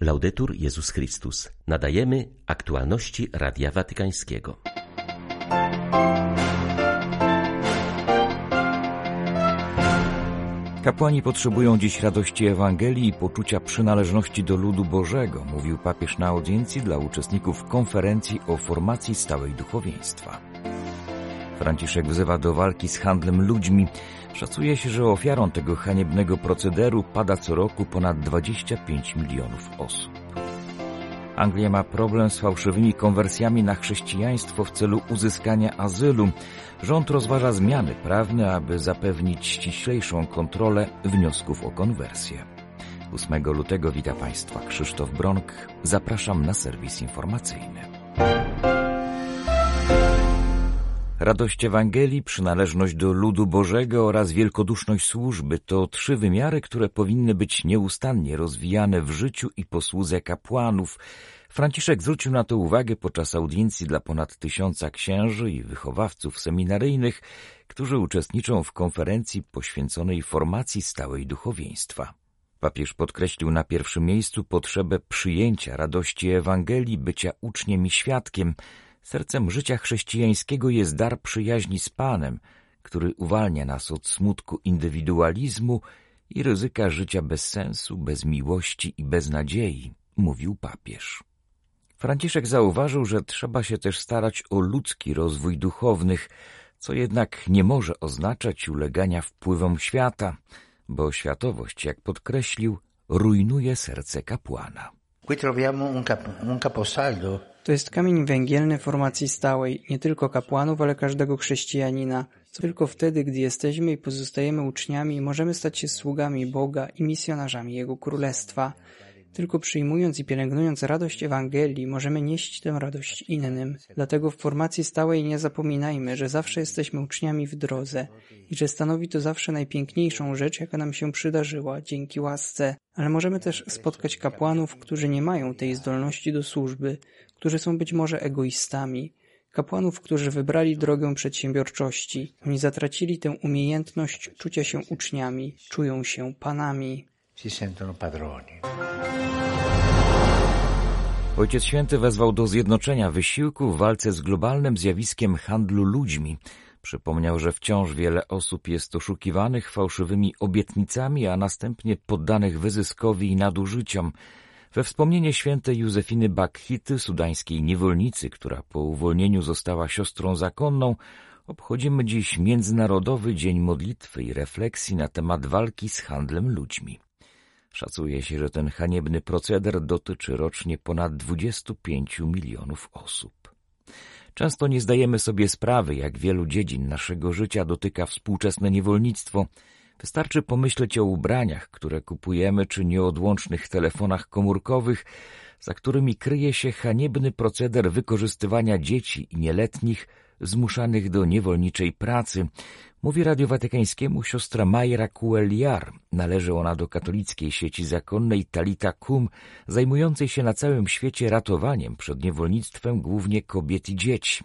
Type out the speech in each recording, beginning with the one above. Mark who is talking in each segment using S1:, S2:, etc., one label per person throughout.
S1: Laudetur Jezus Chrystus. Nadajemy aktualności Radia Watykańskiego.
S2: Kapłani potrzebują dziś radości Ewangelii i poczucia przynależności do ludu Bożego, mówił papież na audiencji dla uczestników konferencji o formacji stałej duchowieństwa. Franciszek wzywa do walki z handlem ludźmi. Szacuje się, że ofiarą tego haniebnego procederu pada co roku ponad 25 milionów osób. Anglia ma problem z fałszywymi konwersjami na chrześcijaństwo w celu uzyskania azylu. Rząd rozważa zmiany prawne, aby zapewnić ściślejszą kontrolę wniosków o konwersję. 8 lutego wita Państwa Krzysztof Bronk. Zapraszam na serwis informacyjny. Radość Ewangelii, przynależność do ludu Bożego oraz wielkoduszność służby to trzy wymiary, które powinny być nieustannie rozwijane w życiu i posłudze kapłanów. Franciszek zwrócił na to uwagę podczas audiencji dla ponad tysiąca księży i wychowawców seminaryjnych, którzy uczestniczą w konferencji poświęconej formacji stałej duchowieństwa. Papież podkreślił na pierwszym miejscu potrzebę przyjęcia radości Ewangelii, bycia uczniem i świadkiem – Sercem życia chrześcijańskiego jest dar przyjaźni z Panem, który uwalnia nas od smutku indywidualizmu i ryzyka życia bez sensu, bez miłości i bez nadziei, mówił papież. Franciszek zauważył, że trzeba się też starać o ludzki rozwój duchownych, co jednak nie może oznaczać ulegania wpływom świata, bo światowość, jak podkreślił, rujnuje serce kapłana.
S3: To jest kamień węgielny formacji stałej, nie tylko kapłanów, ale każdego chrześcijanina. Tylko wtedy, gdy jesteśmy i pozostajemy uczniami, możemy stać się sługami Boga i misjonarzami Jego Królestwa. Tylko przyjmując i pielęgnując radość Ewangelii, możemy nieść tę radość innym. Dlatego w formacji stałej nie zapominajmy, że zawsze jesteśmy uczniami w drodze i że stanowi to zawsze najpiękniejszą rzecz, jaka nam się przydarzyła, dzięki łasce. Ale możemy też spotkać kapłanów, którzy nie mają tej zdolności do służby, którzy są być może egoistami, kapłanów, którzy wybrali drogę przedsiębiorczości. Oni zatracili tę umiejętność czucia się uczniami, czują się panami.
S4: Si sentono padroni.
S2: Ojciec Święty wezwał do zjednoczenia wysiłku w walce z globalnym zjawiskiem handlu ludźmi. Przypomniał, że wciąż wiele osób jest oszukiwanych fałszywymi obietnicami, a następnie poddanych wyzyskowi i nadużyciom. We wspomnienie świętej Józefiny Bakhity, sudańskiej niewolnicy, która po uwolnieniu została siostrą zakonną, obchodzimy dziś Międzynarodowy Dzień Modlitwy i Refleksji na temat walki z handlem ludźmi. Szacuje się, że ten haniebny proceder dotyczy rocznie ponad 25 milionów osób. Często nie zdajemy sobie sprawy, jak wielu dziedzin naszego życia dotyka współczesne niewolnictwo – Wystarczy pomyśleć o ubraniach, które kupujemy, czy nieodłącznych telefonach komórkowych, za którymi kryje się haniebny proceder wykorzystywania dzieci i nieletnich zmuszanych do niewolniczej pracy, mówi Radio Watykańskiemu siostra Majra Kueliar. Należy ona do katolickiej sieci zakonnej Talita Kum, zajmującej się na całym świecie ratowaniem przed niewolnictwem głównie kobiet i dzieci.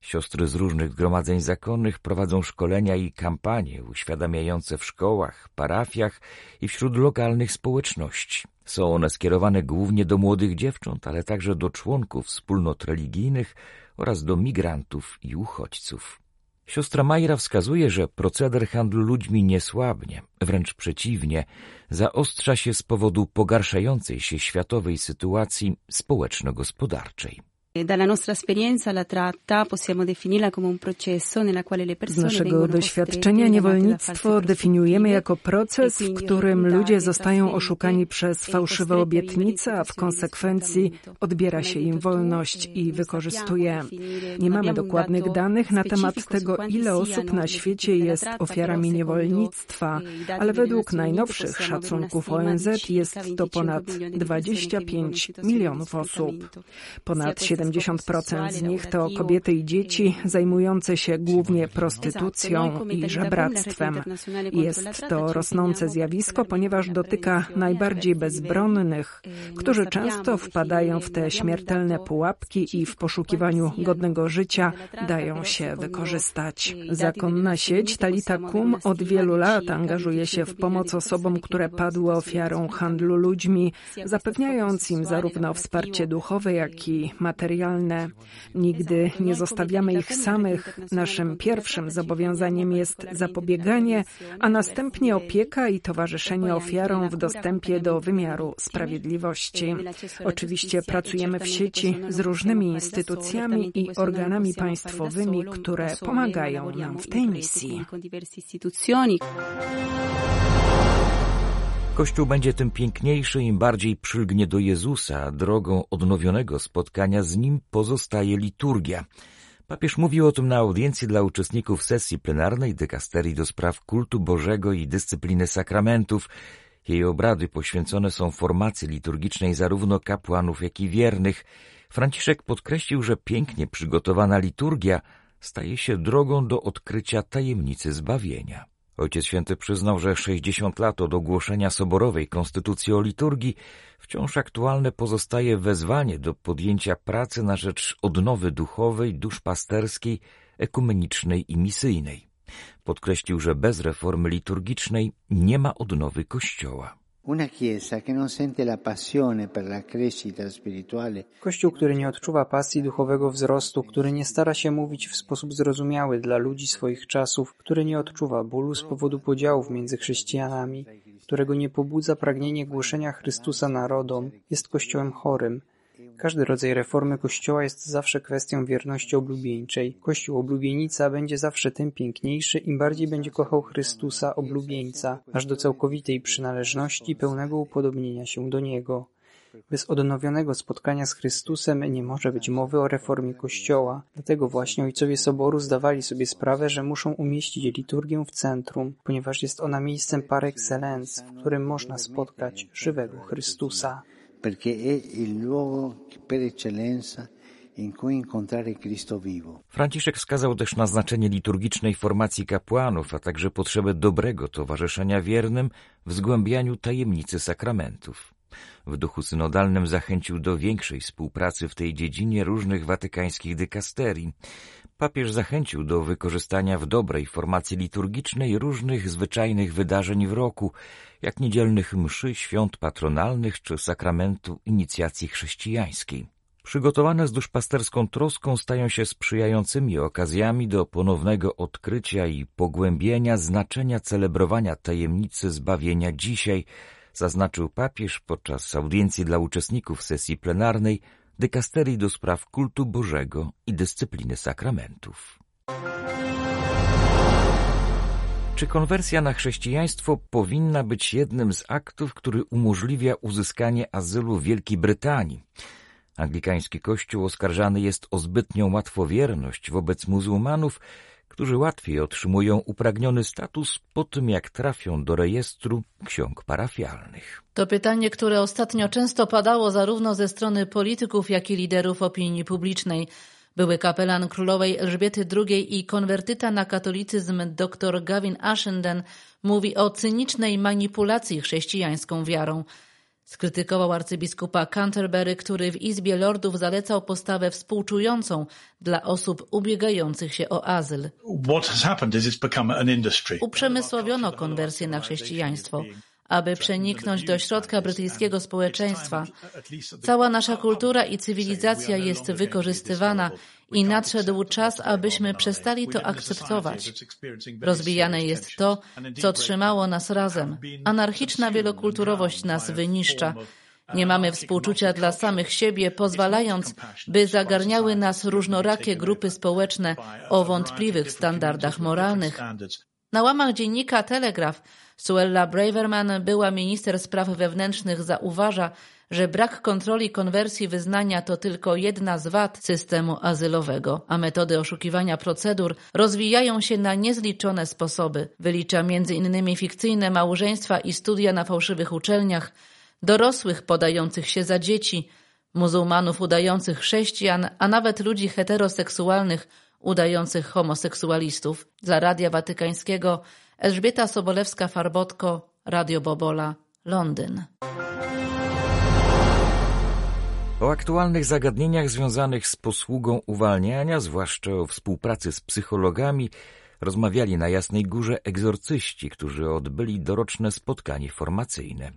S2: Siostry z różnych zgromadzeń zakonnych prowadzą szkolenia i kampanie uświadamiające w szkołach, parafiach i wśród lokalnych społeczności. Są one skierowane głównie do młodych dziewcząt, ale także do członków wspólnot religijnych oraz do migrantów i uchodźców. Siostra Majra wskazuje, że proceder handlu ludźmi nie słabnie, wręcz przeciwnie, zaostrza się z powodu pogarszającej się światowej sytuacji społeczno-gospodarczej.
S5: Dalla nostra esperienza la tratta possiamo definirla come un processo nella quale le persone
S6: Z naszego doświadczenia niewolnictwo definiujemy jako proces, w którym ludzie zostają oszukani przez fałszywe obietnice, a w konsekwencji odbiera się im wolność i wykorzystuje. Nie mamy dokładnych danych na temat tego, ile osób na świecie jest ofiarami niewolnictwa, ale według najnowszych szacunków ONZ jest to ponad 25 milionów osób. Ponad 70 70% z nich to kobiety i dzieci zajmujące się głównie prostytucją i żebractwem. Jest to rosnące zjawisko, ponieważ dotyka najbardziej bezbronnych, którzy często wpadają w te śmiertelne pułapki i w poszukiwaniu godnego życia dają się wykorzystać. Zakonna sieć Talita Kum od wielu lat angażuje się w pomoc osobom, które padły ofiarą handlu ludźmi, zapewniając im zarówno wsparcie duchowe, jak i materialne. Nigdy nie zostawiamy ich samych. Naszym pierwszym zobowiązaniem jest zapobieganie, a następnie opieka i towarzyszenie ofiarom w dostępie do wymiaru sprawiedliwości. Oczywiście pracujemy w sieci z różnymi instytucjami i organami państwowymi, które pomagają nam w tej misji.
S2: Kościół będzie tym piękniejszy, im bardziej przylgnie do Jezusa. Drogą odnowionego spotkania z Nim pozostaje liturgia. Papież mówił o tym na audiencji dla uczestników sesji plenarnej dykasterii do spraw kultu Bożego i dyscypliny sakramentów. Jej obrady poświęcone są formacji liturgicznej zarówno kapłanów, jak i wiernych. Franciszek podkreślił, że pięknie przygotowana liturgia staje się drogą do odkrycia tajemnicy zbawienia. Ojciec Święty przyznał, że 60 lat od ogłoszenia soborowej konstytucji o liturgii wciąż aktualne pozostaje wezwanie do podjęcia pracy na rzecz odnowy duchowej, duszpasterskiej, ekumenicznej i misyjnej. Podkreślił, że bez reformy liturgicznej nie ma odnowy Kościoła.
S3: Kościół, który nie odczuwa pasji duchowego wzrostu, który nie stara się mówić w sposób zrozumiały dla ludzi swoich czasów, który nie odczuwa bólu z powodu podziałów między chrześcijanami, którego nie pobudza pragnienie głoszenia Chrystusa narodom, jest kościołem chorym, każdy rodzaj reformy Kościoła jest zawsze kwestią wierności oblubieńczej. Kościół oblubienica będzie zawsze tym piękniejszy, im bardziej będzie kochał Chrystusa oblubieńca, aż do całkowitej przynależności pełnego upodobnienia się do Niego. Bez odnowionego spotkania z Chrystusem nie może być mowy o reformie Kościoła. Dlatego właśnie ojcowie Soboru zdawali sobie sprawę, że muszą umieścić liturgię w centrum, ponieważ jest ona miejscem par excellence, w którym można spotkać żywego Chrystusa
S2: Franciszek wskazał też na znaczenie liturgicznej formacji kapłanów, a także potrzebę dobrego towarzyszenia wiernym w zgłębianiu tajemnicy sakramentów. W duchu synodalnym zachęcił do większej współpracy w tej dziedzinie różnych watykańskich dykasterii. Papież zachęcił do wykorzystania w dobrej formacji liturgicznej różnych zwyczajnych wydarzeń w roku, jak niedzielnych mszy, świąt patronalnych czy sakramentu inicjacji chrześcijańskiej. Przygotowane z duszpasterską troską stają się sprzyjającymi okazjami do ponownego odkrycia i pogłębienia znaczenia celebrowania tajemnicy zbawienia dzisiaj, zaznaczył papież podczas audiencji dla uczestników sesji plenarnej dykasterii do spraw kultu Bożego i dyscypliny sakramentów. Czy konwersja na chrześcijaństwo powinna być jednym z aktów, który umożliwia uzyskanie azylu w Wielkiej Brytanii? Anglikański Kościół oskarżany jest o zbytnią łatwowierność wobec muzułmanów, którzy łatwiej otrzymują upragniony status po tym, jak trafią do rejestru ksiąg parafialnych.
S7: To pytanie, które ostatnio często padało zarówno ze strony polityków, jak i liderów opinii publicznej. Były kapelan królowej Elżbiety II i konwertyta na katolicyzm dr Gavin Ashenden mówi o cynicznej manipulacji chrześcijańską wiarą. Skrytykował arcybiskupa Canterbury, który w Izbie Lordów zalecał postawę współczującą dla osób ubiegających się o azyl. Uprzemysłowiono konwersję na chrześcijaństwo aby przeniknąć do środka brytyjskiego społeczeństwa. Cała nasza kultura i cywilizacja jest wykorzystywana i nadszedł czas, abyśmy przestali to akceptować. Rozbijane jest to, co trzymało nas razem. Anarchiczna wielokulturowość nas wyniszcza. Nie mamy współczucia dla samych siebie, pozwalając, by zagarniały nas różnorakie grupy społeczne o wątpliwych standardach moralnych. Na łamach dziennika Telegraf Suella Braverman, była minister spraw wewnętrznych, zauważa, że brak kontroli konwersji wyznania to tylko jedna z wad systemu azylowego, a metody oszukiwania procedur rozwijają się na niezliczone sposoby. Wylicza m.in. fikcyjne małżeństwa i studia na fałszywych uczelniach, dorosłych podających się za dzieci, muzułmanów udających chrześcijan, a nawet ludzi heteroseksualnych udających homoseksualistów. Dla Radia Watykańskiego Elżbieta Sobolewska-Farbotko, Radio Bobola, Londyn.
S2: O aktualnych zagadnieniach związanych z posługą uwalniania, zwłaszcza o współpracy z psychologami, rozmawiali na Jasnej Górze egzorcyści, którzy odbyli doroczne spotkanie formacyjne.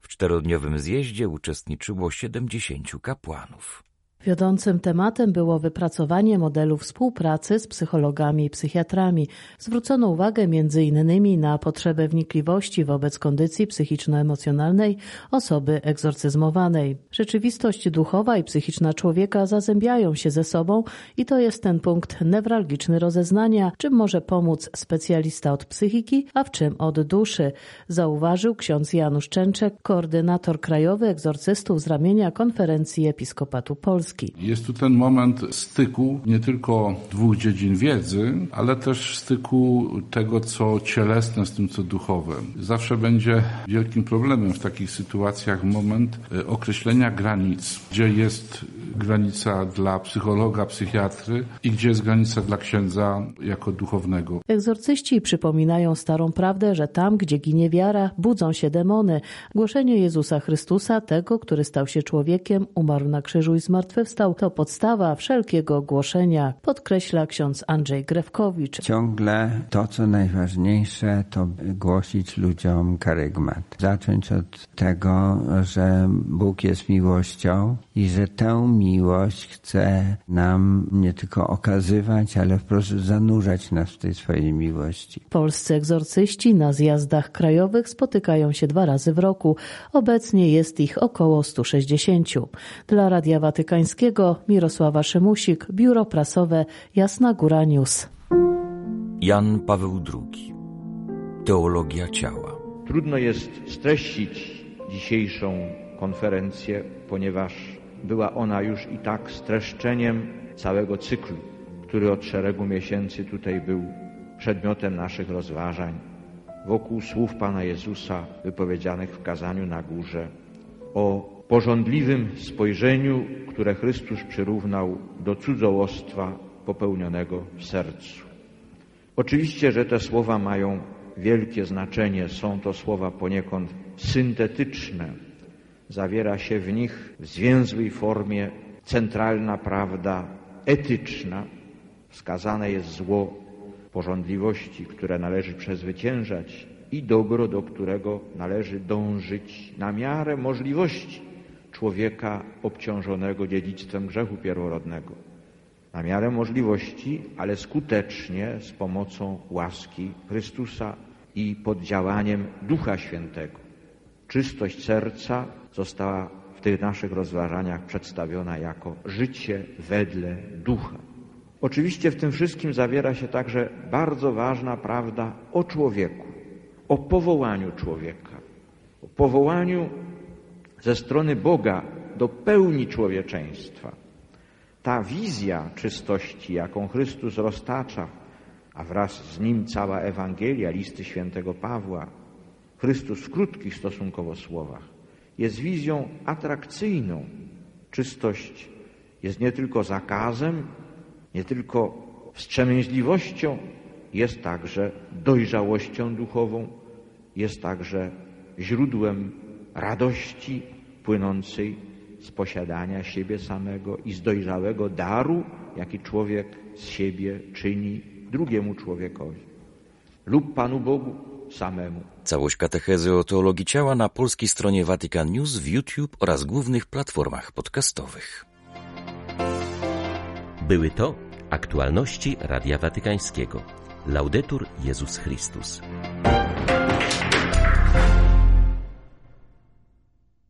S2: W czterodniowym zjeździe uczestniczyło siedemdziesięciu kapłanów.
S8: Wiodącym tematem było wypracowanie modelu współpracy z psychologami i psychiatrami. Zwrócono uwagę innymi na potrzebę wnikliwości wobec kondycji psychiczno-emocjonalnej osoby egzorcyzmowanej. Rzeczywistość duchowa i psychiczna człowieka zazębiają się ze sobą i to jest ten punkt newralgiczny rozeznania, czym może pomóc specjalista od psychiki, a w czym od duszy, zauważył ksiądz Janusz Częczek, koordynator krajowy egzorcystów z ramienia Konferencji Episkopatu Polski.
S9: Jest tu ten moment styku nie tylko dwóch dziedzin wiedzy, ale też styku tego, co cielesne z tym, co duchowe. Zawsze będzie wielkim problemem w takich sytuacjach moment e, określenia granic, gdzie jest granica dla psychologa, psychiatry i gdzie jest granica dla księdza jako duchownego.
S8: Egzorcyści przypominają starą prawdę, że tam, gdzie ginie wiara, budzą się demony. Głoszenie Jezusa Chrystusa, tego, który stał się człowiekiem, umarł na krzyżu i zmartwychwstał, to podstawa wszelkiego głoszenia, podkreśla ksiądz Andrzej Grewkowicz.
S10: Ciągle to, co najważniejsze, to głosić ludziom karygmat. Zacząć od tego, że Bóg jest miłością i że tę miłość chce nam nie tylko okazywać, ale wprost zanurzać nas w tej swojej miłości.
S8: Polscy egzorcyści na zjazdach krajowych spotykają się dwa razy w roku. Obecnie jest ich około 160. Dla Radia Watykańskiego Mirosława Szymusik, Biuro Prasowe Jasna Góra News.
S2: Jan Paweł II. Teologia ciała.
S11: Trudno jest streścić dzisiejszą konferencję, ponieważ była ona już i tak streszczeniem całego cyklu, który od szeregu miesięcy tutaj był przedmiotem naszych rozważań wokół słów Pana Jezusa wypowiedzianych w kazaniu na górze o porządliwym spojrzeniu, które Chrystus przyrównał do cudzołostwa popełnionego w sercu. Oczywiście, że te słowa mają wielkie znaczenie, są to słowa poniekąd syntetyczne, zawiera się w nich w zwięzłej formie centralna prawda etyczna. Wskazane jest zło porządliwości, które należy przezwyciężać i dobro, do którego należy dążyć na miarę możliwości człowieka obciążonego dziedzictwem grzechu pierworodnego. Na miarę możliwości, ale skutecznie z pomocą łaski Chrystusa i pod działaniem Ducha Świętego. Czystość serca została w tych naszych rozważaniach przedstawiona jako życie wedle ducha. Oczywiście w tym wszystkim zawiera się także bardzo ważna prawda o człowieku, o powołaniu człowieka, o powołaniu ze strony Boga do pełni człowieczeństwa. Ta wizja czystości, jaką Chrystus roztacza, a wraz z nim cała Ewangelia, listy świętego Pawła, Chrystus w krótkich stosunkowo słowach, jest wizją atrakcyjną. Czystość jest nie tylko zakazem, nie tylko wstrzemięźliwością, jest także dojrzałością duchową, jest także źródłem radości płynącej z posiadania siebie samego i z dojrzałego daru, jaki człowiek z siebie czyni drugiemu człowiekowi lub Panu Bogu samemu.
S2: Całość katechezy o teologii ciała na polskiej stronie Vatican News w YouTube oraz głównych platformach podcastowych.
S1: Były to aktualności Radia Watykańskiego. Laudetur Jezus Chrystus.